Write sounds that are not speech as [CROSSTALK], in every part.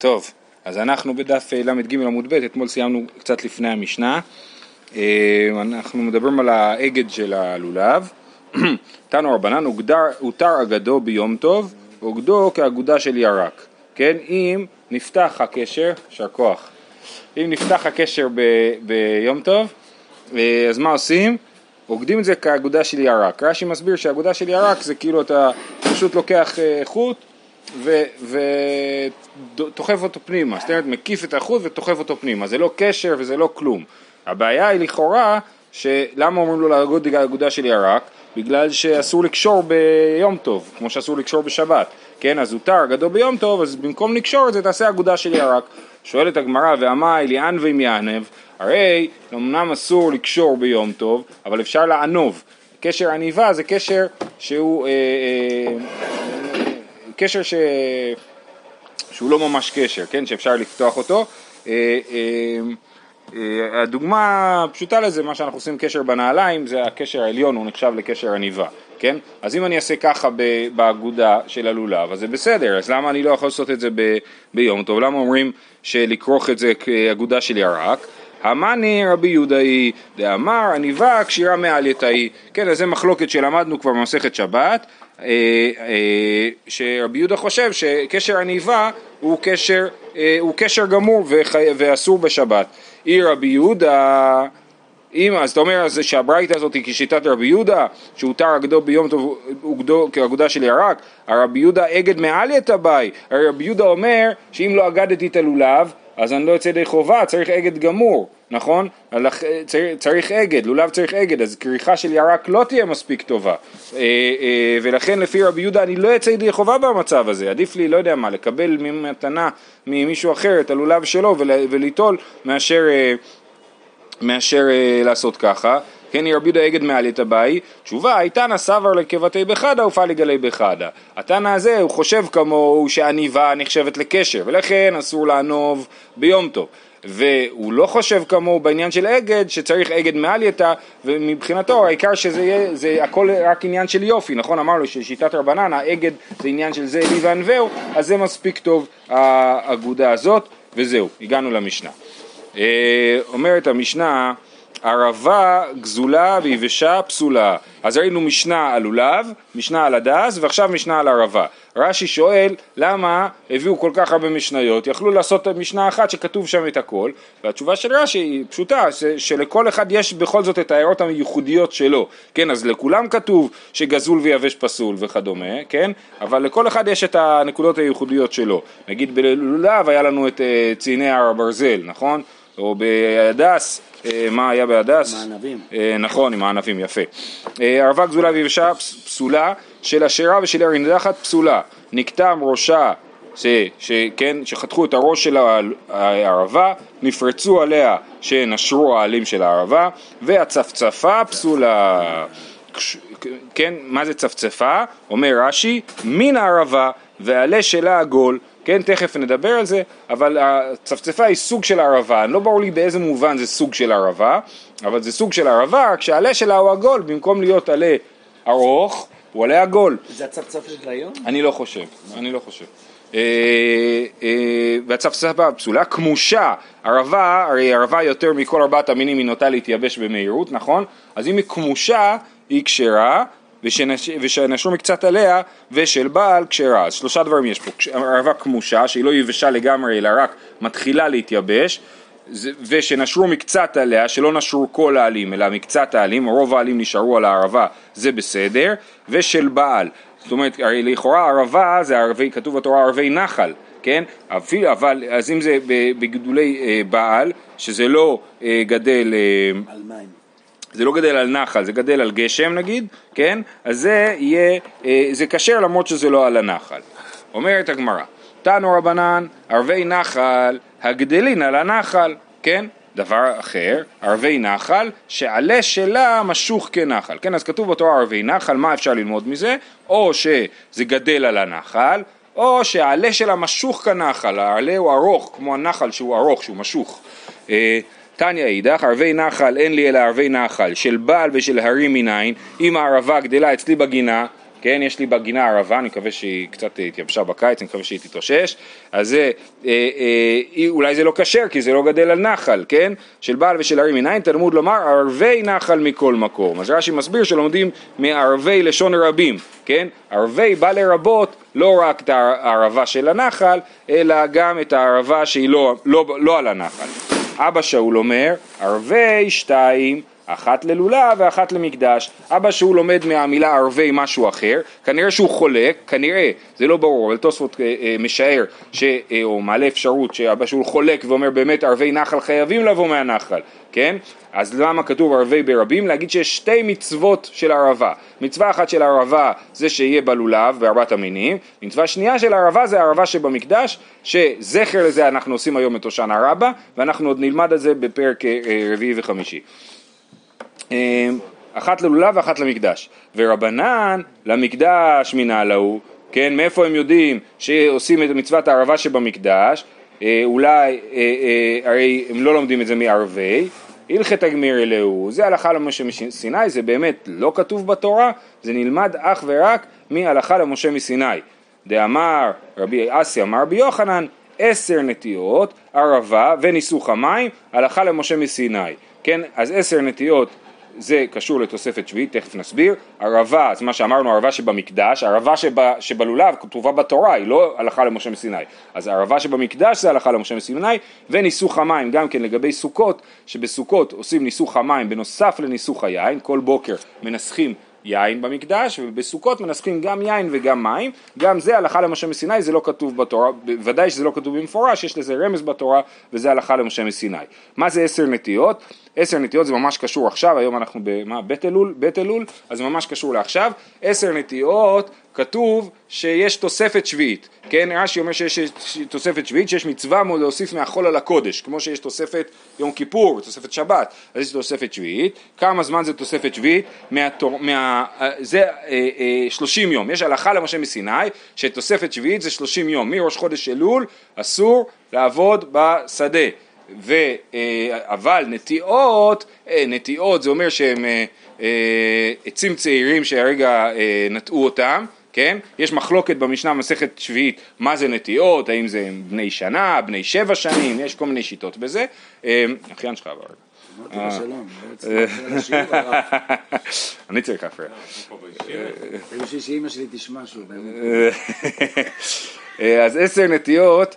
טוב, אז אנחנו בדף אה, ל"ג עמוד ב', אתמול סיימנו קצת לפני המשנה. אה, אנחנו מדברים על האגד של הלולב. [CLEARS THROAT] תנו רבנן, הותר אגדו ביום טוב, אוגדו כאגודה של ירק. כן, אם נפתח הקשר, יישר כוח, אם נפתח הקשר ב- ביום טוב, אה, אז מה עושים? אוגדים את זה כאגודה של ירק. רש"י מסביר שהאגודה של ירק זה כאילו אתה פשוט לוקח חוט ודוחף אותו פנימה, זאת אומרת מקיף את החוט ודוחף אותו פנימה, זה לא קשר וזה לא כלום. הבעיה היא לכאורה, שלמה אומרים לו לאגוד אגודה של ירק? בגלל שאסור לקשור ביום טוב, כמו שאסור לקשור בשבת, כן? אז הותר גדול ביום טוב, אז במקום לקשור את זה תעשה אגודה של ירק. שואלת הגמרא, ועמי ליענבים יענב, הרי אמנם אסור לקשור ביום טוב, אבל אפשר לענוב. קשר עניבה זה קשר שהוא אה, אה, קשר ש... שהוא לא ממש קשר, כן? שאפשר לפתוח אותו. אה, אה, אה, הדוגמה הפשוטה לזה, מה שאנחנו עושים קשר בנעליים, זה הקשר העליון, הוא נחשב לקשר עניבה, כן? אז אם אני אעשה ככה באגודה של הלולב, אז זה בסדר, אז למה אני לא יכול לעשות את זה ב, ביום טוב? למה אומרים שלכרוך את זה כאגודה של ירק? המאני רבי יהודה היא דאמר עניבה כשירה מעל יתאי, כן, אז זה מחלוקת שלמדנו כבר במסכת שבת, שרבי יהודה חושב שקשר עניבה הוא קשר, אה, הוא קשר גמור ואסור בשבת. אי רבי יהודה, אם, אז אתה אומר שהברייתא הזאת היא כשיטת רבי יהודה, שהותר אגדו ביום טוב אוגדו כאגודה של ירק, הרבי יהודה אגד מעל יתבאי, הרי רבי יהודה אומר שאם לא אגדתי את הלולב אז אני לא יוצא ידי חובה, צריך אגד גמור, נכון? צריך, צריך אגד, לולב צריך אגד, אז כריכה של ירק לא תהיה מספיק טובה. אה, אה, ולכן לפי רבי יהודה אני לא יוצא ידי חובה במצב הזה, עדיף לי, לא יודע מה, לקבל ממתנה ממישהו אחר את הלולב שלו וליטול מאשר, אה, מאשר לעשות ככה. כן, היא רבי יהודה אגד מעלית אביי, תשובה, איתנא סבר לקבתי בחדה ופעל לגלי בחדה. התנא הזה, הוא חושב כמוהו שעניבה נחשבת לקשר, ולכן אסור לענוב ביום טוב. והוא לא חושב כמוהו בעניין של אגד, שצריך אגד מעלייתא, ומבחינתו העיקר שזה יהיה, זה הכל רק עניין של יופי, נכון? אמרנו ששיטת רבנן, האגד זה עניין של זה לי וענווהו, אז זה מספיק טוב האגודה הזאת, וזהו, הגענו למשנה. אה, אומרת המשנה, ערבה גזולה ויבשה פסולה. אז ראינו משנה על לולב, משנה על הדס ועכשיו משנה על ערבה. רש"י שואל למה הביאו כל כך הרבה משניות, יכלו לעשות משנה אחת שכתוב שם את הכל. והתשובה של רש"י היא פשוטה, שלכל אחד יש בכל זאת את ההערות הייחודיות שלו, כן אז לכולם כתוב שגזול ויבש פסול וכדומה, כן? אבל לכל אחד יש את הנקודות הייחודיות שלו, נגיד בלולב היה לנו את אה, צייני הר הברזל, נכון? או בהדס, אה, מה היה בהדס? עם הענבים. אה, נכון, עם הענבים, יפה. אה, ערבה גזולה ויבשה פסולה, של אשרה ושל ירין נידחת פסולה. נקטם ראשה, ש, שכן, שחתכו את הראש של הערבה, נפרצו עליה שנשרו העלים של הערבה, והצפצפה פסולה. כן, מה זה צפצפה? אומר רש"י, מן הערבה והעלה שלה עגול כן, תכף נדבר על זה, אבל הצפצפה היא סוג של ערבה, לא ברור לי באיזה מובן זה סוג של ערבה, אבל זה סוג של ערבה, כשהעלה שלה הוא עגול, במקום להיות עלה ארוך, הוא עלה עגול. זה הצפצפה של היום? אני לא חושב, אני לא חושב. אה, אה, והצפצפה פסולה, כמושה, ערבה, הרי ערבה יותר מכל ארבעת המינים היא נוטה להתייבש במהירות, נכון? אז אם היא כמושה, היא כשרה, ושנשרו מקצת עליה ושל בעל כשרה. אז שלושה דברים יש פה, ערבה כמושה שהיא לא יבשה לגמרי אלא רק מתחילה להתייבש ושנשרו מקצת עליה, שלא נשרו כל העלים אלא מקצת העלים, רוב העלים נשארו על הערבה, זה בסדר, ושל בעל. זאת אומרת, הרי לכאורה ערבה זה ערבי, כתוב בתורה ערבי נחל, כן? אפילו, אבל, אז אם זה בגידולי אה, בעל, שזה לא אה, גדל... אה, על מים. זה לא גדל על נחל, זה גדל על גשם נגיד, כן? אז זה יהיה, אה, זה כשר למרות שזה לא על הנחל. אומרת הגמרא, תנו רבנן, ערבי נחל, הגדלין על הנחל, כן? דבר אחר, ערבי נחל, שעלה שלה משוך כנחל, כן? אז כתוב בתורה ערבי נחל, מה אפשר ללמוד מזה? או שזה גדל על הנחל, או שהעלה שלה משוך כנחל, העלה הוא ארוך כמו הנחל שהוא ארוך, שהוא משוך. אה, תניא אידך, ערבי נחל אין לי אלא ערבי נחל, של בעל ושל הרים מנין, אם הערבה גדלה אצלי בגינה, כן, יש לי בגינה ערבה, אני מקווה שהיא קצת התייבשה בקיץ, אני מקווה שהיא תתאושש, אז זה, אה, אה, אולי זה לא כשר, כי זה לא גדל על נחל, כן, של בעל ושל ערים מנין, תלמוד לומר ערבי נחל מכל מקום, אז רש"י מסביר שלומדים מערבי לשון רבים, כן, ערבי בא לרבות לא רק את הערבה של הנחל, אלא גם את הערבה שהיא לא, לא, לא על הנחל. אבא שאול אומר, ערבי שתיים אחת ללולה ואחת למקדש. אבא שהוא לומד מהמילה ערבי משהו אחר, כנראה שהוא חולק, כנראה, זה לא ברור, אבל תוספות אה, אה, משער, ש, אה, או מעלה אפשרות שאבא שהוא חולק ואומר באמת ערבי נחל חייבים לבוא מהנחל, כן? אז למה כתוב ערבי ברבים? להגיד שיש שתי מצוות של ערבה. מצווה אחת של ערבה זה שיהיה בלולב בארבעת המינים, מצווה שנייה של ערבה זה ערבה שבמקדש, שזכר לזה אנחנו עושים היום את הושענא רבה, ואנחנו עוד נלמד על זה בפרק רביעי וחמישי. אמ, אחת ללולב ואחת למקדש. ורבנן למקדש מנהלהו, כן, מאיפה הם יודעים שעושים את מצוות הערבה שבמקדש? אה, אולי, אה, אה, הרי הם לא לומדים את זה מערבי, הלכת הגמיר אלוהו, זה הלכה למשה מסיני, זה באמת לא כתוב בתורה, זה נלמד אך ורק מהלכה למשה מסיני. דאמר רבי אסי אמר רבי יוחנן, עשר נטיות, ערבה וניסוך המים, הלכה למשה מסיני. כן, אז עשר נטיות זה קשור לתוספת שביעית, תכף נסביר. ערבה, זה מה שאמרנו, ערבה שבמקדש, ערבה שב, שבלולב כתובה בתורה, היא לא הלכה למשה מסיני. אז הערבה שבמקדש זה הלכה למשה מסיני, וניסוך המים, גם כן לגבי סוכות, שבסוכות עושים ניסוך המים בנוסף לניסוך היין, כל בוקר מנסחים יין במקדש, ובסוכות מנסחים גם יין וגם מים, גם זה הלכה למשה מסיני, זה לא כתוב בתורה, ודאי שזה לא כתוב במפורש, יש לזה רמז בתורה, וזה הלכה למשה מסיני. מה זה עשר נטיות? עשר נטיות זה ממש קשור עכשיו, היום אנחנו במה? בית אלול? בית אלול? אז זה ממש קשור לעכשיו. עשר נטיות כתוב שיש תוספת שביעית, כן? רש"י אומר שיש תוספת שביעית, שיש מצווה להוסיף מהחול על הקודש, כמו שיש תוספת יום כיפור, תוספת שבת, אז יש תוספת שביעית. כמה זמן זה תוספת שביעית? מהתור, מה, זה אה, אה, 30 יום. יש הלכה למשה מסיני, שתוספת שביעית זה 30 יום. מראש חודש אלול אסור לעבוד בשדה. ו, אה, אבל נטיעות, אה, נטיעות זה אומר שהם אה, עצים צעירים שהרגע נטעו אותם, כן? יש מחלוקת במשנה מסכת שביעית מה זה נטיעות, האם זה בני שנה, בני שבע שנים, יש כל מיני שיטות בזה. אחיין שלך אבל. לא [LAUGHS] אני צריך להפריע. [LAUGHS] אז עשר נטיות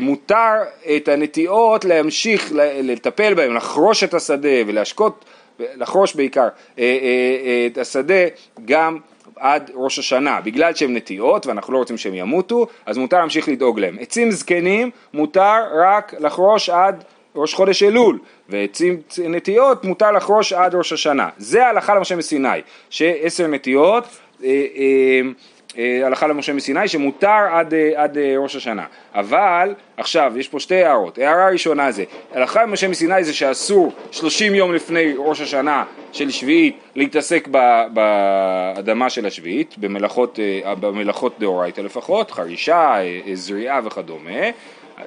מותר את הנטיעות להמשיך לטפל בהם, לחרוש את השדה ולהשקות, לחרוש בעיקר אה, את השדה גם עד ראש השנה, בגלל שהם נטיעות ואנחנו לא רוצים שהם ימותו, אז מותר להמשיך לדאוג להם. עצים זקנים מותר רק לחרוש עד ראש חודש אלול, ועצים נטיעות מותר לחרוש עד ראש השנה. זה ההלכה למשה מסיני, שעשר נטיעות אה, הלכה למשה מסיני שמותר עד, אה, עד אה, ראש השנה. אבל עכשיו יש פה שתי הערות. הערה ראשונה זה, הלכה למשה מסיני זה שאסור 30 יום לפני ראש השנה של שביעית להתעסק באדמה של השביעית, במלאכות, במלאכות דאורייתא לפחות, חרישה, זריעה וכדומה.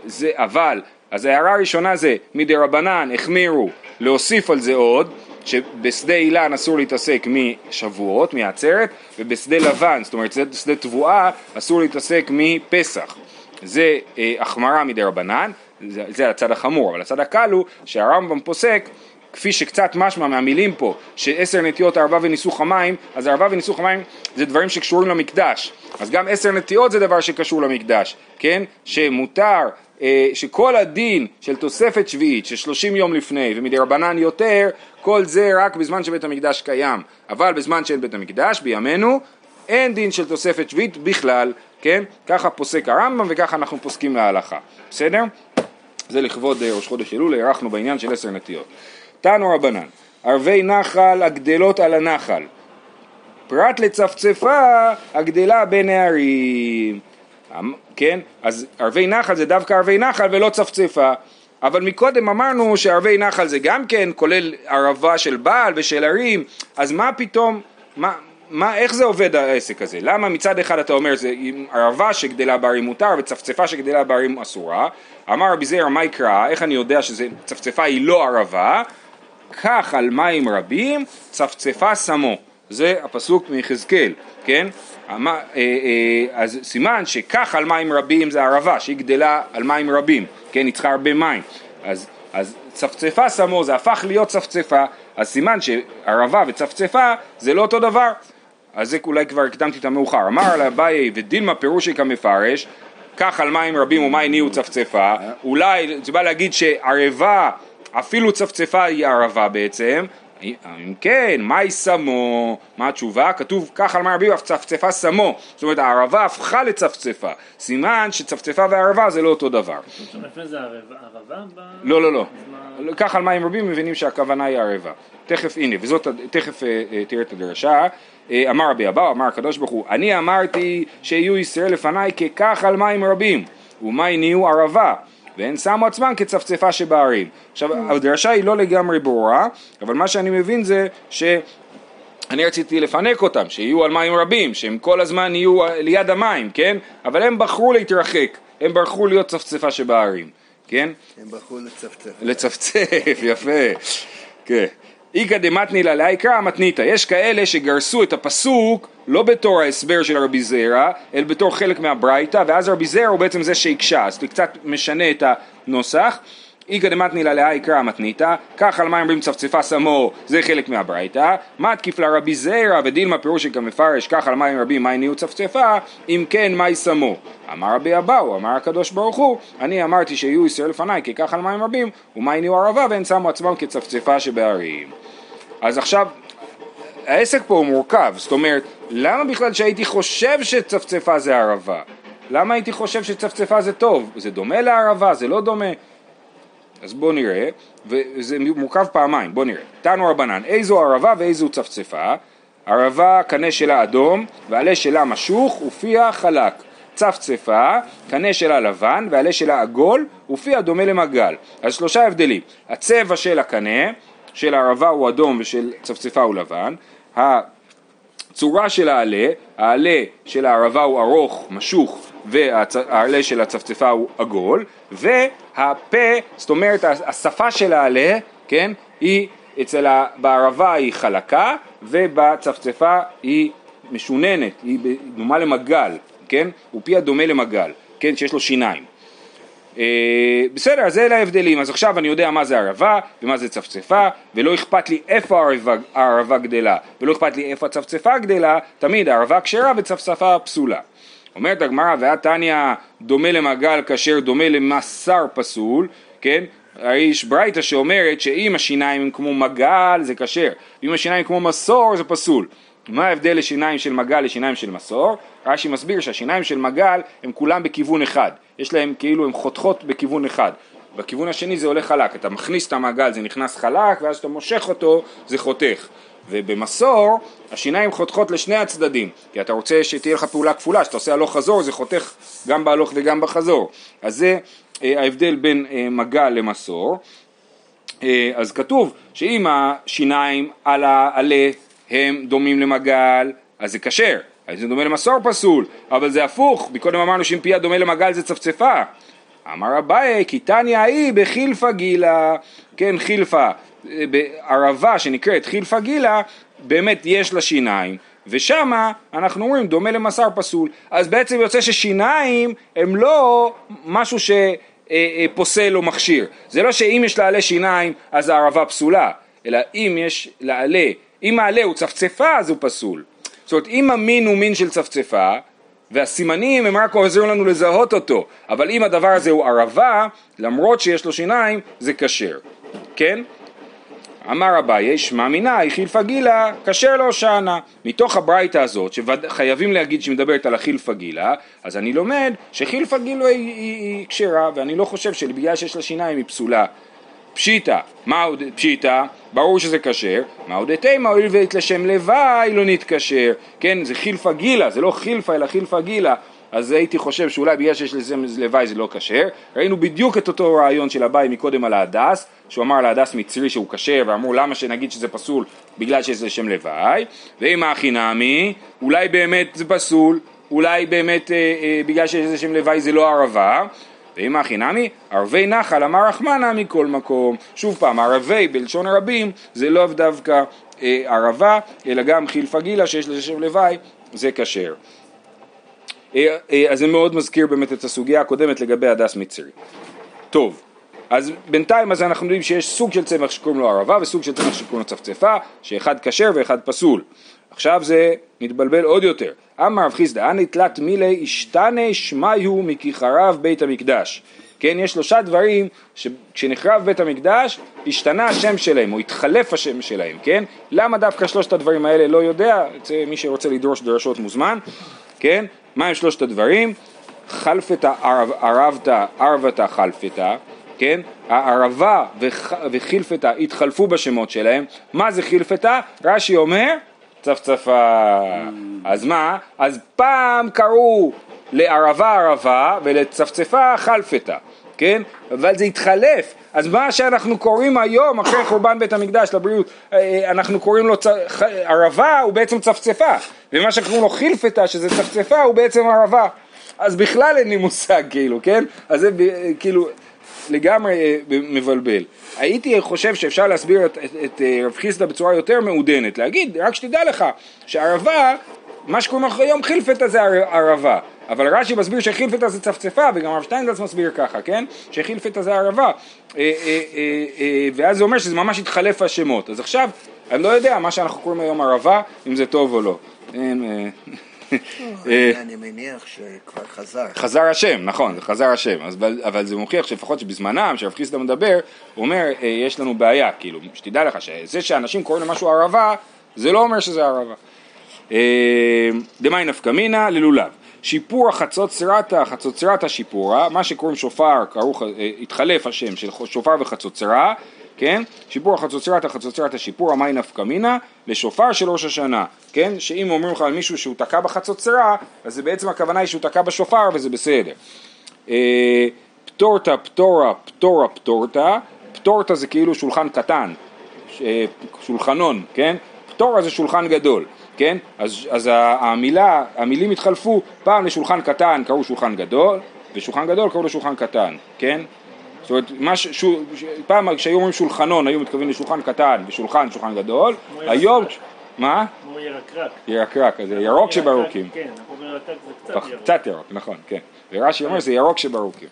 זה, אבל, אז ההערה הראשונה זה מדי רבנן החמירו להוסיף על זה עוד שבשדה אילן אסור להתעסק משבועות, מעצרת, ובשדה לבן, זאת אומרת שדה תבואה, אסור להתעסק מפסח. זה אה, החמרה מדי רבנן, זה, זה הצד החמור, אבל הצד הקל הוא שהרמב"ם פוסק כפי שקצת משמע מהמילים פה, שעשר נטיות ערבה וניסוך המים, אז ערבה וניסוך המים זה דברים שקשורים למקדש. אז גם עשר נטיות זה דבר שקשור למקדש, כן? שמותר שכל הדין של תוספת שביעית של שלושים יום לפני ומדי רבנן יותר, כל זה רק בזמן שבית המקדש קיים, אבל בזמן שאין בית המקדש, בימינו, אין דין של תוספת שביעית בכלל, כן? ככה פוסק הרמב"ם וככה אנחנו פוסקים להלכה, בסדר? זה לכבוד אה, ראש חודש אלול, הארכנו בעניין של עשר נטיות. תנו רבנן, ערבי נחל הגדלות על הנחל, פרט לצפצפה הגדלה בין הערים. אמ, כן? אז ערבי נחל זה דווקא ערבי נחל ולא צפצפה. אבל מקודם אמרנו שערבי נחל זה גם כן כולל ערבה של בעל ושל ערים, אז מה פתאום, מה, מה, איך זה עובד העסק הזה? למה מצד אחד אתה אומר זה ערבה שגדלה בערים מותר וצפצפה שגדלה בערים אסורה? אמר רבי זעיר מה יקרא, איך אני יודע שצפצפה היא לא ערבה? כך על מים רבים צפצפה שמו זה הפסוק מיחזקאל, כן? אמ- אה, אה, אז סימן שכך על מים רבים זה ערבה, שהיא גדלה על מים רבים, כן? היא צריכה הרבה מים. אז, אז צפצפה שמו, זה הפך להיות צפצפה, אז סימן שערבה וצפצפה זה לא אותו דבר. אז זה אולי כבר הקדמתי את המאוחר. אמר על אביי ודילמה פירושי כמפרש, כך על מים רבים ומי ניהו צפצפה, אולי זה בא להגיד שערבה, אפילו צפצפה היא ערבה בעצם, אם כן, מהי שמו? מה התשובה? כתוב כך על מים רבים, צפצפה שמו. זאת אומרת, הערבה הפכה לצפצפה. סימן שצפצפה וערבה זה לא אותו דבר. ערבה? לא, לא, לא. כך על מים רבים מבינים שהכוונה היא ערבה. תכף, הנה, וזאת, תכף אה, אה, תראה את הדרשה. אה, אמר רבי אבאו, אמר הקדוש ברוך הוא, אני אמרתי שיהיו ישראל לפניי ככך על מים רבים, ומים נהיו ערבה. והן שמו עצמן כצפצפה שבערים. עכשיו, הדרשה היא לא לגמרי ברורה, אבל מה שאני מבין זה ש... אני רציתי לפנק אותם, שיהיו על מים רבים, שהם כל הזמן יהיו ליד המים, כן? אבל הם בחרו להתרחק, הם בחרו להיות צפצפה שבערים, כן? הם בחרו לצפצף. לצפצף, [LAUGHS] יפה, כן. איכא דמתני לה לאיקרא מתניתא, יש כאלה שגרסו את הפסוק לא בתור ההסבר של רבי זרע, אלא בתור חלק מהברייתא, ואז רבי זרע הוא בעצם זה שהקשה, אז זה קצת משנה את הנוסח. איכא דמתני לה לאיקרא מתניתא, כך על מים רבים צפצפה שמו, זה חלק מהברייתא. מתקיף לה רבי זרע ודילמה פירושי כמפרש, כך על מים רבים מי נהיו צפצפה, אם כן מי שמו. אמר רבי אבאו, אמר הקדוש ברוך הוא, אני אמרתי שיהיו ישראל לפניי כי כך על מים רבים, ומי נהיו ערבה והן שמו עצמם כצפצפה שבערים. אז עכשיו, העסק פה הוא מורכב, זאת אומרת, למה בכלל שהייתי חושב שצפצפה זה ערבה? למה הייתי חושב שצפצפה זה טוב? זה דומה לערבה? זה לא דומה? אז בואו נראה, וזה מורכב פעמיים, בואו נראה. תנו רבנן, איזו ערבה ואיזו צפצפה? ערבה קנה שלה אדום, ועלה שלה משוך ופיה חלק. צפצפה, קנה שלה לבן, ועלה שלה עגול, ופיה דומה למגל. אז שלושה הבדלים. הצבע של הקנה של הערבה הוא אדום ושל צפצפה הוא לבן, הצורה של העלה, העלה של הערבה הוא ארוך, משוך, והעלה של הצפצפה הוא עגול, והפה, זאת אומרת השפה של העלה, כן, היא אצל ה... בערבה היא חלקה ובצפצפה היא משוננת, היא דומה למגל, כן, ופיה דומה למגל, כן, שיש לו שיניים. אה, בסדר, אז אלה ההבדלים, אז עכשיו אני יודע מה זה ערבה ומה זה צפצפה ולא אכפת לי איפה הערבה, הערבה גדלה ולא אכפת לי איפה הצפצפה גדלה, תמיד הערבה כשרה וצפצפה פסולה. אומרת הגמרא, והתניא דומה למעגל כאשר דומה למסר פסול, כן? הרי יש ברייתא שאומרת שאם השיניים הם כמו מגל זה כשר, ואם השיניים כמו מסור זה פסול. מה ההבדל לשיניים של מגל לשיניים של מסור? רש"י מסביר שהשיניים של מגל הם כולם בכיוון אחד, יש להם כאילו הם חותכות בכיוון אחד, בכיוון השני זה הולך חלק, אתה מכניס את המעגל זה נכנס חלק ואז כשאתה מושך אותו זה חותך. ובמסור השיניים חותכות לשני הצדדים. כי אתה רוצה שתהיה לך פעולה כפולה, שאתה עושה הלוך חזור זה חותך גם בהלוך וגם בחזור. אז זה אה, ההבדל בין אה, מגל למסור. אה, אז כתוב שאם השיניים על העלה הם דומים למגל, אז זה כשר, אז זה דומה למסור פסול, אבל זה הפוך, מקודם אמרנו שאם פיה דומה למגל זה צפצפה. אמר אביי, כי תניא ההיא בחילפה גילה, כן חילפה, בערבה שנקראת חילפה גילה, באמת יש לה שיניים, ושמה אנחנו אומרים דומה למסר פסול, אז בעצם יוצא ששיניים הם לא משהו שפוסל או מכשיר, זה לא שאם יש לעלה שיניים אז הערבה פסולה, אלא אם יש לעלה אם מעלה הוא צפצפה אז הוא פסול. זאת אומרת אם המין הוא מין של צפצפה והסימנים הם רק עוזרים לנו לזהות אותו אבל אם הדבר הזה הוא ערבה למרות שיש לו שיניים זה כשר, כן? אמר אביי, שמע מיני, חילפה גילה, כשר לא שענה. מתוך הברייתא הזאת, שחייבים להגיד שהיא מדברת על החילפה גילה, אז אני לומד שחילפה גילה היא כשרה, ואני לא חושב שבגלל שיש לה שיניים היא פסולה. פשיטא, מה עוד פשיטא? ברור שזה כשר, מה עוד תימא הואיל ואת לשם לוואי לא נתקשר, כן זה חילפה גילה, זה לא חילפה אלא חילפה גילה, אז הייתי חושב שאולי בגלל שיש לזה לוואי זה לא כשר, ראינו בדיוק את אותו רעיון של אביי מקודם על ההדס, שהוא אמר על ההדס מצרי שהוא כשר, ואמרו למה שנגיד שזה פסול בגלל שיש לשם לוואי, ואם הכי נמי, אולי באמת זה פסול, אולי באמת אה, אה, בגלל שיש לשם לוואי זה לא ערבה, ואם הכי נמי, ערבי נחל אמר רחמנה מכל מקום. שוב פעם, ערבי בלשון הרבים זה לא דווקא אה, ערבה, אלא גם חילפה גילה שיש לזה שם לוואי, זה כשר. אה, אה, אז זה מאוד מזכיר באמת את הסוגיה הקודמת לגבי הדס מצרי. טוב, אז בינתיים אז אנחנו יודעים שיש סוג של צמח שקוראים לו ערבה וסוג של צמח שקוראים לו צפצפה, שאחד כשר ואחד פסול. עכשיו זה מתבלבל עוד יותר. אמר רב חיסדא, אני תלת מילי השתנה שמיו מכיכריו בית המקדש. כן, יש שלושה דברים שכשנחרב בית המקדש השתנה השם שלהם או התחלף השם שלהם, כן? למה דווקא שלושת הדברים האלה לא יודע, זה מי שרוצה לדרוש דרשות מוזמן, כן? מה הם שלושת הדברים? חלפתא ערבתא ערבתא חלפתא, כן? הערבה וחילפתא התחלפו בשמות שלהם, מה זה חילפתא? רש"י אומר צפצפה. אז מה? אז פעם קראו לערבה ערבה ולצפצפה חלפתא, כן? אבל זה התחלף. אז מה שאנחנו קוראים היום, אחרי חורבן בית המקדש לבריאות, אה, אה, אנחנו קוראים לו צ... ערבה הוא בעצם צפצפה, ומה שקוראים לו חילפתא שזה צפצפה הוא בעצם ערבה. אז בכלל אין לי מושג כאילו, כן? אז זה כאילו לגמרי אה, מבלבל. הייתי חושב שאפשר להסביר את, את, את רב חיסדא בצורה יותר מעודנת, להגיד, רק שתדע לך, שערבה, מה שקוראים לך היום חילפתא זה ערבה, אבל רש"י מסביר שחילפתא זה צפצפה, וגם הרב שטיינזלץ מסביר ככה, כן? שחילפתא זה ערבה, אה, אה, ואז זה אומר שזה ממש התחלף השמות. אז עכשיו, אני לא יודע מה שאנחנו קוראים היום ערבה, אם זה טוב או לא. [LAUGHS] אה, אני מניח שכבר חזר. חזר השם, נכון, חזר השם, אבל זה מוכיח שלפחות שבזמנם, כשרב חיסדא מדבר, הוא אומר, אה, יש לנו בעיה, כאילו, שתדע לך, שזה שאנשים קוראים למשהו ערבה, זה לא אומר שזה ערבה. אה, דמאי נפקא מינא ללולב. שיפור החצות סרטה, חצות סרטה שיפורה, מה שקוראים שופר, התחלף השם של שופר וחצוצרה, כן? שיפור החצוצרת, החצוצרת השיפור, המאי נפקא מינא, לשופר של ראש השנה, כן? שאם אומרים לך על מישהו שהוא תקע בחצוצרה, אז זה בעצם הכוונה היא שהוא תקע בשופר וזה בסדר. אה, פטורתא, פטורה, פטורה, פטורתא, פטורתא זה כאילו שולחן קטן, שולחנון, כן? פטורה זה שולחן גדול, כן? אז, אז המילה, המילים התחלפו, פעם לשולחן קטן קראו שולחן גדול, ושולחן גדול קראו לו שולחן קטן, כן? זאת אומרת, מה ש... ש... פעם כשהיו אומרים שולחנון היו מתכוונים לשולחן קטן ושולחן, שולחן גדול, היום... מה? כמו ירקרק. ירקרק, זה ירוק שברוקים. כן, אנחנו אומרים ירקרק זה קצת ירוק. קצת ירוק, נכון, כן. ורש"י אומר זה ירוק שברוקים.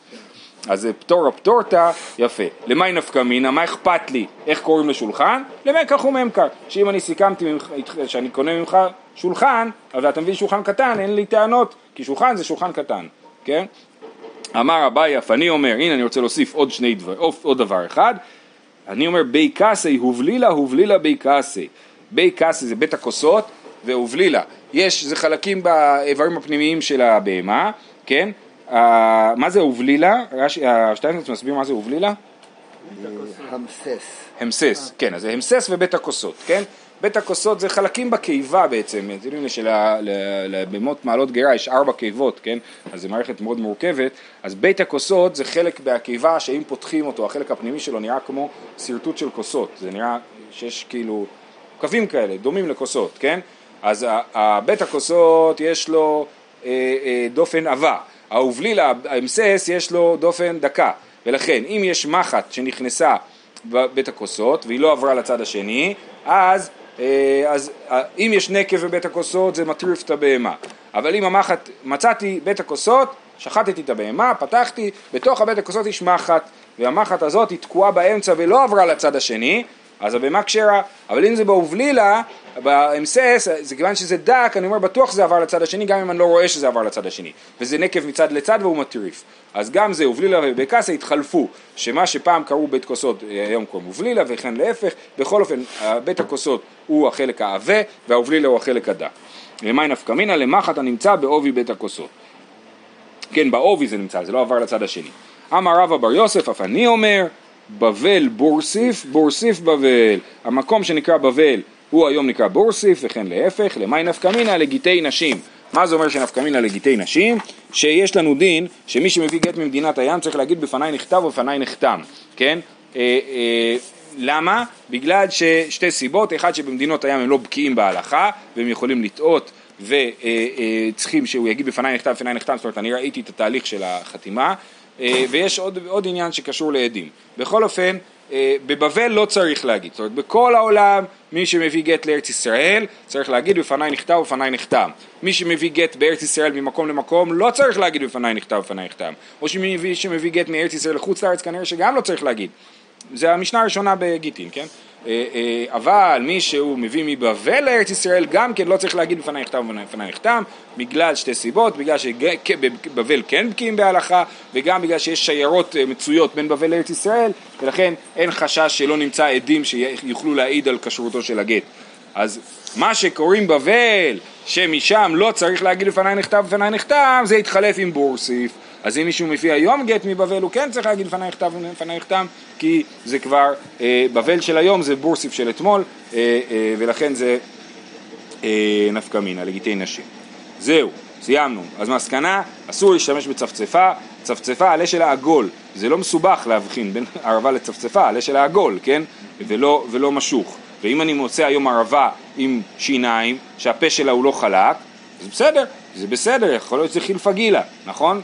אז זה פטורה פטורתא, יפה. למאי נפקא מינא, מה אכפת לי איך קוראים לשולחן? למקח וממכר. שאם אני סיכמתי ממך, שאני קונה ממך שולחן, ואתה מביא שולחן קטן, אין לי טענות, כי שולחן זה שולחן קטן, כן? אמר אביי אף אני אומר, הנה אני רוצה להוסיף עוד שני דבר, עוד דבר אחד, אני אומר בי קאסי הובלילה הובלילה בי קאסי, בי קאסי זה בית הכוסות והובלילה, יש, זה חלקים באיברים הפנימיים של הבהמה, כן, uh, מה זה הובלילה? שטיינזרץ מסביר מה זה הובלילה? המסס. המסס, כן, אז זה המסס ובית הכוסות, כן? בית הכוסות זה חלקים בקיבה בעצם, אתם יודעים שלבהמות מעלות גרה יש ארבע קיבות, כן? אז זו מערכת מאוד מורכבת, אז בית הכוסות זה חלק בקיבה שאם פותחים אותו, החלק הפנימי שלו נראה כמו שרטוט של כוסות, זה נראה שיש כאילו קווים כאלה, דומים לכוסות, כן? אז בית הכוסות יש לו אה, אה, דופן עבה, האובליל, האמסס, יש לו דופן דקה, ולכן אם יש מחט שנכנסה בבית הכוסות והיא לא עברה לצד השני, אז אה, אז אה, אם יש נקב בבית הכוסות זה מטריף את הבהמה, אבל אם המחט, מצאתי בית הכוסות, שחטתי את הבהמה, פתחתי, בתוך הבית הכוסות יש מחט, והמחט הזאת היא תקועה באמצע ולא עברה לצד השני, אז הבהמה כשרה, אבל אם זה באובלילה, באמסס, זה כיוון שזה דק, אני אומר בטוח שזה עבר לצד השני, גם אם אני לא רואה שזה עבר לצד השני, וזה נקב מצד לצד והוא מטריף. אז גם זה אובלילה ובקסה התחלפו, שמה שפעם קראו בית כוסות היום קוראים אובלילה וכן להפך, בכל אופן בית הכוסות הוא החלק העבה והאובלילה הוא החלק הדק. למאי נפקא מינא למחט הנמצא בעובי בית הכוסות. כן, בעובי זה נמצא, זה לא עבר לצד השני. אמר רבא בר יוסף, אף אני אומר, בבל בורסיף, בורסיף בבל. המקום שנקרא בבל הוא היום נקרא בורסיף וכן להפך, למאי נפקא מינא לגיטי נשים. מה זה אומר שנפקא מינא לגיטי נשים? שיש לנו דין שמי שמביא גט ממדינת הים צריך להגיד בפניי נכתב ובפניי נחתם, כן? אה, אה, למה? בגלל ששתי סיבות, אחד שבמדינות הים הם לא בקיאים בהלכה והם יכולים לטעות וצריכים שהוא יגיד בפניי נכתב, בפניי נחתם, זאת אומרת אני ראיתי את התהליך של החתימה אה, ויש עוד, עוד עניין שקשור לעדים. בכל אופן, אה, בבבל לא צריך להגיד, זאת אומרת בכל העולם מי שמביא גט לארץ ישראל צריך להגיד בפניי נכתב ובפניי נחתם. מי שמביא גט בארץ ישראל ממקום למקום לא צריך להגיד בפניי נכתב ובפניי נחתם. או שמי שמביא גט מארץ ישראל לחוץ לארץ כנראה שגם לא צריך להגיד. זה המשנה הראשונה בגיטין, כן? אה, אה, אבל מי שהוא מביא מבבל לארץ ישראל גם כן לא צריך להגיד בפניי נכתב ובפניי נחתם בגלל שתי סיבות, בגלל שבבל כן בקיאים בהלכה וגם בגלל שיש שיירות אה, מצויות בין בבל לארץ ישראל ולכן אין חשש שלא נמצא עדים שיוכלו להעיד על כשרותו של הגט. אז מה שקוראים בבל שמשם לא צריך להגיד לפניי נכתב ובפניי נחתם זה יתחלף עם בורסיף אז אם מישהו מביא היום גט מבבל הוא כן צריך להגיד לפניי נכתב ולפניי נחתם כי זה כבר, אה, בבל של היום זה בורסיף של אתמול אה, אה, ולכן זה אה, נפקא מינה לגיטי נשים. זהו, סיימנו. אז מסקנה, אסור להשתמש בצפצפה, צפצפה עלה שלה עגול, זה לא מסובך להבחין בין [LAUGHS] ערבה לצפצפה, עלה שלה עגול, כן? ולא, ולא משוך. ואם אני מוצא היום ערבה עם שיניים, שהפה שלה הוא לא חלק, אז בסדר, זה בסדר, יכול להיות שזה חילפה גילה, נכון?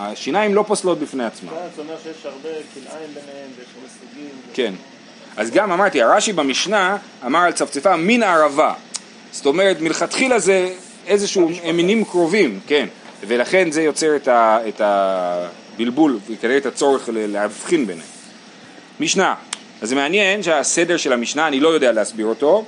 השיניים לא פוסלות בפני עצמן. זה אומר שיש הרבה כלאיים ביניהם ויש הרבה סוגים. כן. אז גם אמרתי, הרש"י במשנה אמר על צפצפה מין ערבה. זאת אומרת, מלכתחילה זה איזשהו, הם מינים קרובים, כן. ולכן זה יוצר את, ה, את הבלבול, וכנראה את הצורך להבחין ביניהם. משנה, אז זה מעניין שהסדר של המשנה, אני לא יודע להסביר אותו,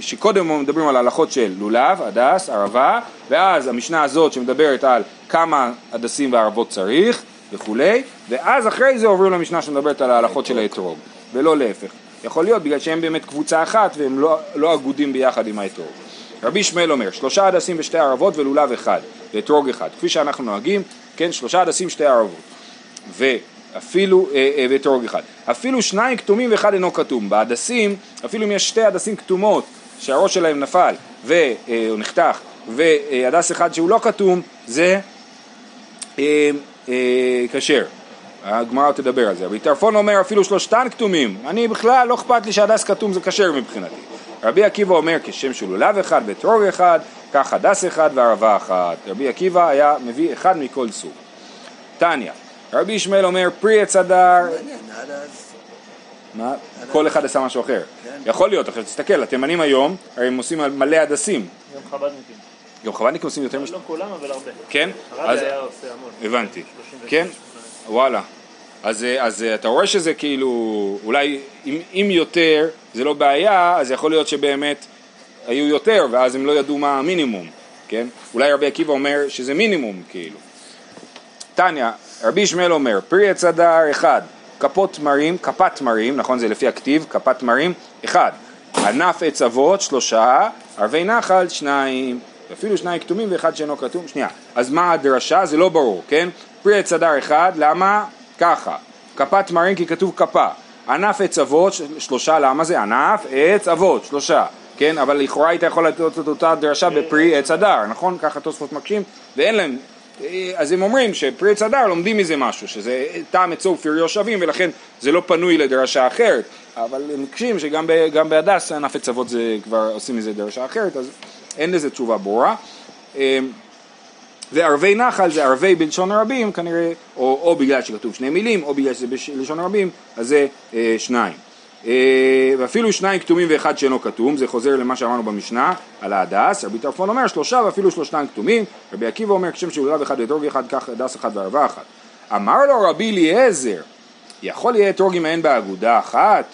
שקודם מדברים על הלכות של לולב, הדס, ערבה, ואז המשנה הזאת שמדברת על כמה הדסים וערבות צריך וכולי, ואז אחרי זה עוברים למשנה שמדברת על ההלכות של האתרוג, ולא להפך. יכול להיות בגלל שהם באמת קבוצה אחת והם לא, לא אגודים ביחד עם האתרוג. רבי ישמעאל אומר, שלושה הדסים ושתי ערבות ולולב אחד, ואתרוג אחד, כפי שאנחנו נוהגים, כן, שלושה הדסים שתי ערבות. ו... אפילו, אה, אה, ואתרוג אחד. אפילו שניים כתומים ואחד אינו כתום. בהדסים, אפילו אם יש שתי הדסים כתומות שהראש שלהם נפל והוא אה, נחתך, והדס אחד שהוא לא כתום, זה כשר. הגמרא תדבר על זה. רבי טרפון אומר אפילו שלושתן כתומים, אני בכלל לא אכפת לי שהדס כתום זה כשר מבחינתי. רבי עקיבא אומר כשם של לולב אחד ואתרוג אחד, כך הדס אחד וערבה אחת. רבי עקיבא היה מביא אחד מכל סוג. טניה רבי ישמעאל אומר פרי עץ הדר אז... מה? כל אחד עשה משהו אחר. כן. יכול להיות, עכשיו תסתכל, התימנים היום, הרי הם עושים מלא הדסים. גם חב"דניקים. גם חב"דניקים עושים יותר מש... לא כולם, אבל הרבה. כן? הרבי אז היה עושה המון. הבנתי. 36, כן? 18. וואלה. אז, אה, אז אה, אתה רואה שזה כאילו, אולי אם, אם יותר זה לא בעיה, אז יכול להיות שבאמת היו יותר, ואז הם לא ידעו מה המינימום, כן? אולי רבי עקיבא אומר שזה מינימום, כאילו. טניה, רבי ישמעאל אומר, פרי עץ הדר אחד, כפות תמרים, כפת תמרים, נכון זה לפי הכתיב, כפת תמרים, אחד, ענף עץ אבות, שלושה, ערבי נחל, שניים, אפילו שניים כתומים ואחד שאינו כתום, שנייה, אז מה הדרשה? זה לא ברור, כן? פרי עץ הדר אחד, למה? ככה, כפת תמרים כי כתוב כפה, ענף עץ אבות, שלושה, למה זה? ענף עץ אבות, שלושה, כן? אבל לכאורה היית יכול לתת את אותה דרשה בפרי עץ הדר, נכון? ככה תוספות מקשים, ואין להם אז הם אומרים שפרי עץ הדר לומדים מזה משהו, שזה טעם עצו ופריו שווים ולכן זה לא פנוי לדרשה אחרת, אבל הם מקשים שגם בהדס ענף עץ אבות זה כבר עושים מזה דרשה אחרת, אז אין לזה תשובה ברורה. אה, וערבי נחל זה ערבי בלשון הרבים כנראה, או, או בגלל שכתוב שני מילים, או בגלל שזה בלשון הרבים, אז זה אה, שניים. אה, ואפילו שניים כתומים ואחד שאינו כתום, זה חוזר למה שאמרנו במשנה על ההדס, רבי טרפון אומר שלושה ואפילו שלושתן כתומים, רבי עקיבא אומר כשם שהוא לב אחד ואתרוג אחד כך הדס אחד וערבה אחת. אמר לו רבי אליעזר, יכול יהיה אתרוג אם אין באגודה אחת?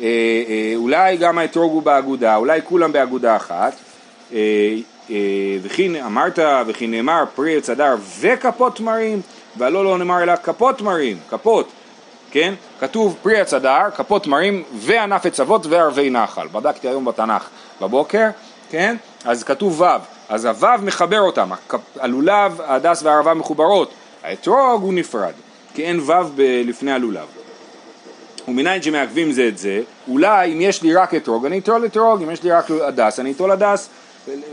אה, אה, אולי גם האתרוג הוא באגודה, אולי כולם באגודה אחת. וכי אמרת וכי נאמר פרי עץ הדר וכפות תמרים, והלא לא נאמר אלא כפות תמרים, כפות, כן? כתוב פרי עץ הדר, כפות תמרים וענף עץ אבות וערבי נחל. בדקתי היום בתנ"ך בבוקר, כן? אז כתוב ו', אז הו' מחבר אותם, הלולב, ההדס והערבה מחוברות, האתרוג הוא נפרד, כי אין ו' ב- לפני הלולב. ומנין שמעכבים זה את זה, אולי אם יש לי רק אתרוג, אני אטול אתרוג, אם יש לי רק הדס, אני אטול הדס.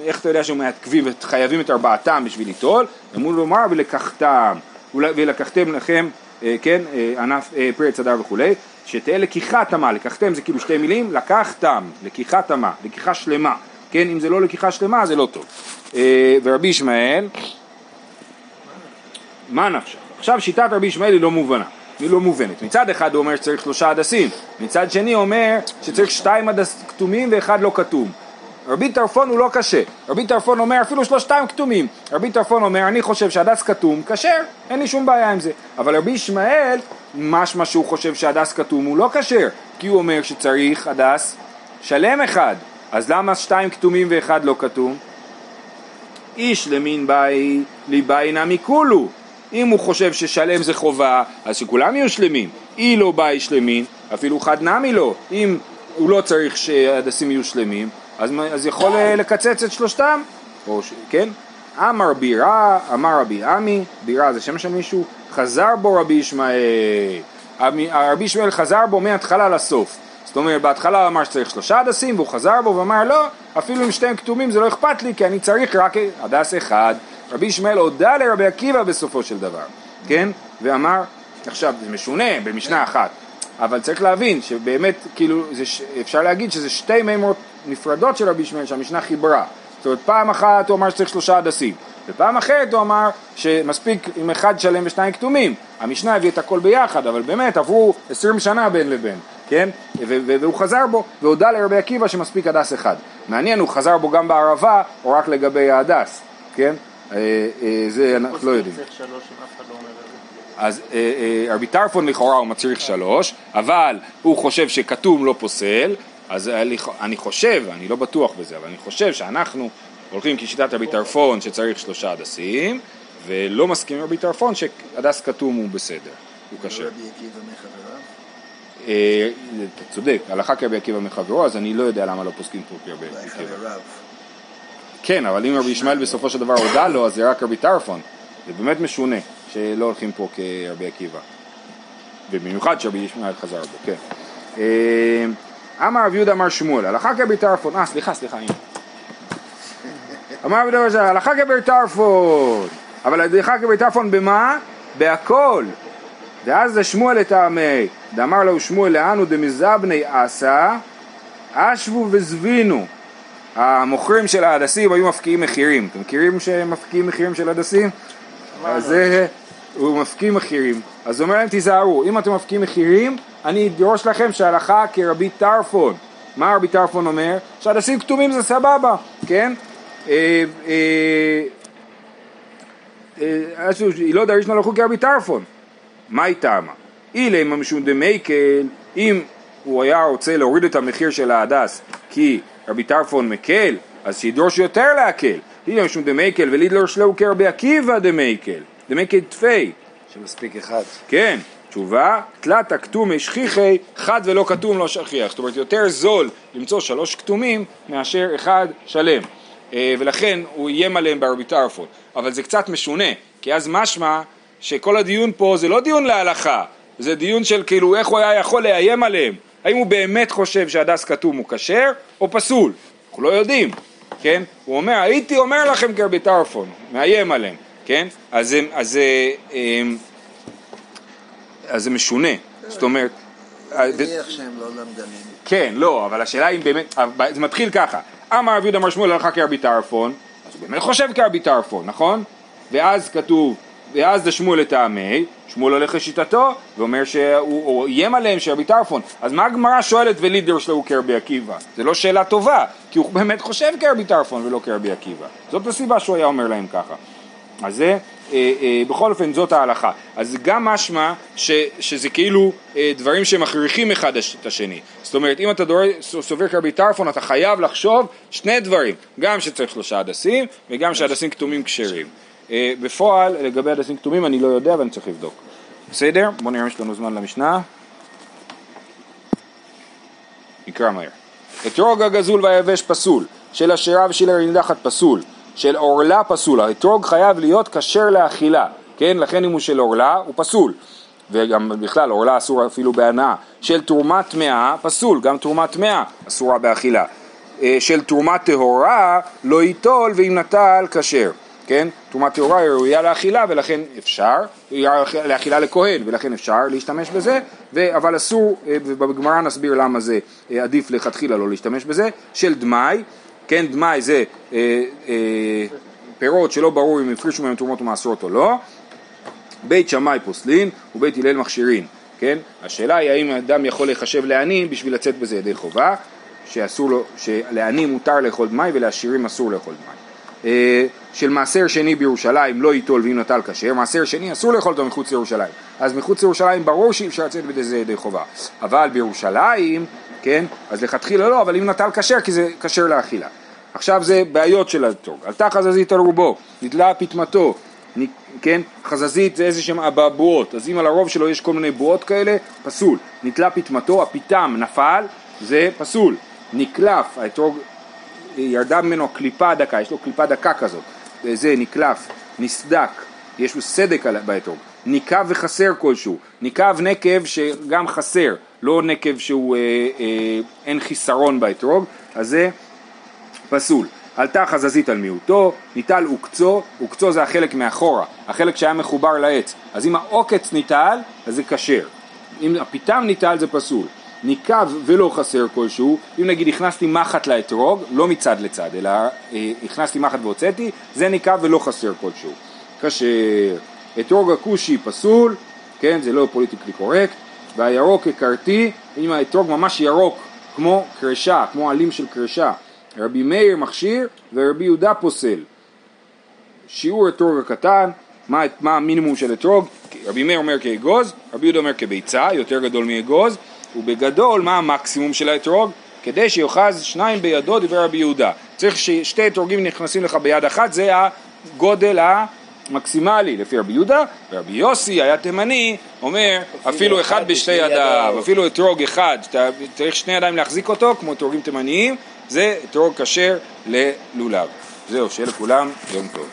איך אתה יודע שמעכבים, חייבים את ארבעתם בשביל ליטול? אמרו לומר ולקחתם, ולקחתם לכם, כן, אה, ענף אה, פרי עץ הדר וכולי, שתהיה לקיחת אמה, לקחתם זה כאילו שתי מילים, לקחתם, לקיחת אמה, לקיחה שלמה, כן, אם זה לא לקיחה שלמה זה לא טוב. אה, ורבי ישמעאל, מה נפשך? עכשיו שיטת רבי ישמעאל היא לא מובנה, היא לא מובנת. מצד אחד הוא אומר שצריך שלושה הדסים, מצד שני הוא אומר שצריך שתיים הדס כתומים ואחד לא כתום. רבי טרפון הוא לא קשה, רבי טרפון אומר אפילו שלושתם כתומים, רבי טרפון אומר אני חושב שהדס כתום, כשר, אין לי שום בעיה עם זה, אבל רבי ישמעאל משמע שהוא חושב שהדס כתום הוא לא כשר, כי הוא אומר שצריך הדס שלם אחד, אז למה שתיים כתומים ואחד לא כתום? איש למין באי ליבאי נמי כולו. אם הוא חושב ששלם זה חובה, אז שכולם יהיו שלמים. אי לא באי שלמין, אפילו חד נמי לא. אם הוא לא צריך שהדסים יהיו שלמים, אז, אז יכול אה, לקצץ את שלושתם, או. כן? אמר בירה, אמר רבי עמי, בירה זה שם של מישהו, חזר בו רבי ישמעאל. רבי ישמעאל חזר בו מההתחלה לסוף. זאת אומרת, בהתחלה הוא אמר שצריך שלושה הדסים, והוא חזר בו ואמר לא, אפילו אם שתיהם כתומים זה לא אכפת לי, כי אני צריך רק הדס אחד. רבי ישמעאל הודה לרבי עקיבא בסופו של דבר, כן? ואמר, עכשיו זה משונה במשנה אחת, אבל צריך להבין שבאמת, כאילו, זה, אפשר להגיד שזה שתי מימות נפרדות של רבי ישמעאל שהמשנה חיברה. זאת אומרת, פעם אחת הוא אמר שצריך שלושה הדסים, ופעם אחרת הוא אמר שמספיק עם אחד שלם ושניים כתומים. המשנה הביא את הכל ביחד, אבל באמת עברו עשרים שנה בין לבין. כן? והוא חזר בו, והודה לרבי עקיבא שמספיק הדס אחד. מעניין, הוא חזר בו גם בערבה, או רק לגבי ההדס, כן? אה, אה, זה אנחנו לא יודעים. לא אז אה, רבי טרפון לכאורה הוא מצריך שלוש, אבל הוא חושב שכתום לא פוסל, אז אני חושב, אני לא בטוח בזה, אבל אני חושב שאנחנו הולכים כשיטת רבי טרפון שצריך שלושה הדסים, ולא מסכים עם רבי טרפון שהדס כתום הוא בסדר, הוא כשר. אה, אתה צודק, הלכה כרבי עקיבא מחברו, אז אני לא יודע למה לא פוסקים פה כרבי עקיבא. כן, אבל אם רבי ישמעאל בסופו של דבר הודה לו, אז זה רק רבי טרפון. זה באמת משונה שלא הולכים פה כרבי עקיבא. ובמיוחד שרבי ישמעאל חזר בו, כן. אמר רבי יהודה אמר שמואל, הלכה כרבי טרפון, אה סליחה, סליחה. אמר רבי יהודה, הלכה כרבי טרפון, אבל הלכה כרבי טרפון במה? בהכל. דאז זה שמואל לטעמי, דאמר לו שמואל לאנו דמזבני עשה, אשבו וזבינו. המוכרים של ההדסים היו מפקיעים מחירים. אתם מכירים שהם מפקיעים מחירים של הדסים? אז זה, הוא מפקיע מחירים. אז הוא אומר להם תיזהרו, אם אתם מפקיעים מחירים, אני אדרוש לכם שהלכה כרבי טרפון. מה רבי טרפון אומר? שהדסים כתומים זה סבבה, כן? אה, אה, אה, לא דרישנה לחוקי כרבי טרפון. מה היא טעמה? אילימא משום דמיקל, אם הוא היה רוצה להוריד את המחיר של ההדס כי רבי טרפון מקל, אז שידרוש יותר להקל. אילימא משום דמיקל ולידרוש להו כרבי עקיבא דמיקל, דמיקל טפי. שמספיק אחד. כן, תשובה, תלתא קטומי שכיחי, חד ולא קטום לא שכיח. זאת אומרת, יותר זול למצוא שלוש קטומים מאשר אחד שלם. אה, ולכן הוא איים עליהם ברבי טרפון. אבל זה קצת משונה, כי אז משמע שכל הדיון פה זה לא דיון להלכה, זה דיון של כאילו איך הוא היה יכול לאיים עליהם, האם הוא באמת חושב שהדס כתום הוא כשר או פסול, אנחנו לא יודעים, כן? הוא אומר הייתי אומר לכם כרבי טרפון, מאיים עליהם, כן? אז זה, אז, אמ, אז זה משונה, זאת אומרת... אני מניח שהם לא למדנים. כן, לא, אבל השאלה אם באמת, זה מתחיל ככה, אמר רבי יהודה מר שמואל הלכה כרבי טרפון, אז הוא באמת חושב כרבי טרפון, נכון? ואז כתוב ואז זה שמואל לטעמי, שמואל הולך לשיטתו, ואומר שהוא איים עליהם שרבי טרפון. אז מה הגמרא שואלת ולידר שלו הוא כרבי עקיבא? זה לא שאלה טובה, כי הוא באמת חושב כרבי טרפון ולא כרבי עקיבא. זאת הסיבה שהוא היה אומר להם ככה. אז זה, אה, אה, בכל אופן זאת ההלכה. אז גם משמע ש, שזה כאילו אה, דברים שמכריחים אחד את השני. זאת אומרת, אם אתה סובר כרבי טרפון, אתה חייב לחשוב שני דברים, גם שצריך שלושה הדסים, וגם שהדסים כתומים כשרים. אה, בפועל, לגבי הדסים כתומים אני לא יודע ואני צריך לבדוק. בסדר? בואו נראה אם יש לנו זמן למשנה. נקרא מהר. אתרוג הגזול והיבש פסול, של השירה ושל הנידחת פסול, של עורלה פסול, האתרוג חייב להיות כשר לאכילה, כן? לכן אם הוא של עורלה הוא פסול, וגם בכלל עורלה אסור אפילו בהנאה, של תרומת טמאה פסול, גם תרומת טמאה אסורה באכילה, אה, של תרומת טהורה לא ייטול ואם נטל כשר כן? תרומה טהורה היא ראויה לאכילה ולכן אפשר, היא לאכילה לכהן ולכן אפשר להשתמש בזה, ו, אבל אסור, אה, ובגמרא נסביר למה זה אה, עדיף לכתחילה לא להשתמש בזה, של דמאי, כן דמאי זה אה, אה, פירות שלא ברור אם הפרישו מהם תרומות ומעשרות או לא, בית שמאי פוסלין ובית הלל מכשירין, כן? השאלה היא האם האדם יכול להיחשב לעני בשביל לצאת בזה ידי חובה, שאסור לו, שלעני מותר לאכול דמאי ולעשירים אסור לאכול דמאי. אה, של מעשר שני בירושלים לא ייטול ואם נטל כשר, מעשר שני אסור לאכול אותו מחוץ לירושלים. אז מחוץ לירושלים ברור שאי אפשר לצאת בזה ידי חובה. אבל בירושלים, כן, אז לכתחילה לא, אבל אם נטל כשר כי זה כשר לאכילה. עכשיו זה בעיות של האתרוג. עלתה חזזית על רובו, נתלה פטמתו, כן, חזזית זה איזה שהם אבעבועות, אז אם על הרוב שלו יש כל מיני בועות כאלה, פסול. נתלה פטמתו, הפיתם נפל, זה פסול. נקלף, האתרוג ירדה ממנו קליפה דקה, יש לו קליפה דקה כזאת, זה נקלף, נסדק, יש לו סדק באתרוג, ניקב וחסר כלשהו, ניקב נקב שגם חסר, לא נקב שהוא אה, אה, אין חיסרון באתרוג, אז זה פסול. עלתה חזזית על מיעוטו, ניטל עוקצו, עוקצו זה החלק מאחורה, החלק שהיה מחובר לעץ, אז אם העוקץ ניטל, אז זה כשר. אם הפיטם ניטל זה פסול. ניקב ולא חסר כלשהו, אם נגיד הכנסתי מחט לאתרוג, לא מצד לצד, אלא אה, הכנסתי מחט והוצאתי, זה ניקב ולא חסר כלשהו. כשר. אתרוג הכושי פסול, כן, זה לא politically correct, והירוק הכרתי, אם האתרוג ממש ירוק, כמו קרשה, כמו עלים של קרשה. רבי מאיר מכשיר ורבי יהודה פוסל. שיעור אתרוג הקטן, מה, מה המינימום של אתרוג? רבי מאיר אומר כאגוז, רבי יהודה אומר כביצה, יותר גדול מאגוז, ובגדול מה המקסימום של האתרוג? כדי שיאחז שניים בידו, דיבר רבי יהודה. צריך ששתי אתרוגים נכנסים לך ביד אחת, זה הגודל המקסימלי לפי רבי יהודה, ורבי יוסי היה תימני, אומר אפילו אחד בשתי ידיו, אפילו אתרוג אחד, שאתה צריך שני ידיים להחזיק אותו, כמו אתרוגים תימניים, זה אתרוג כשר ללולב. זהו, שיהיה לכולם יום טוב.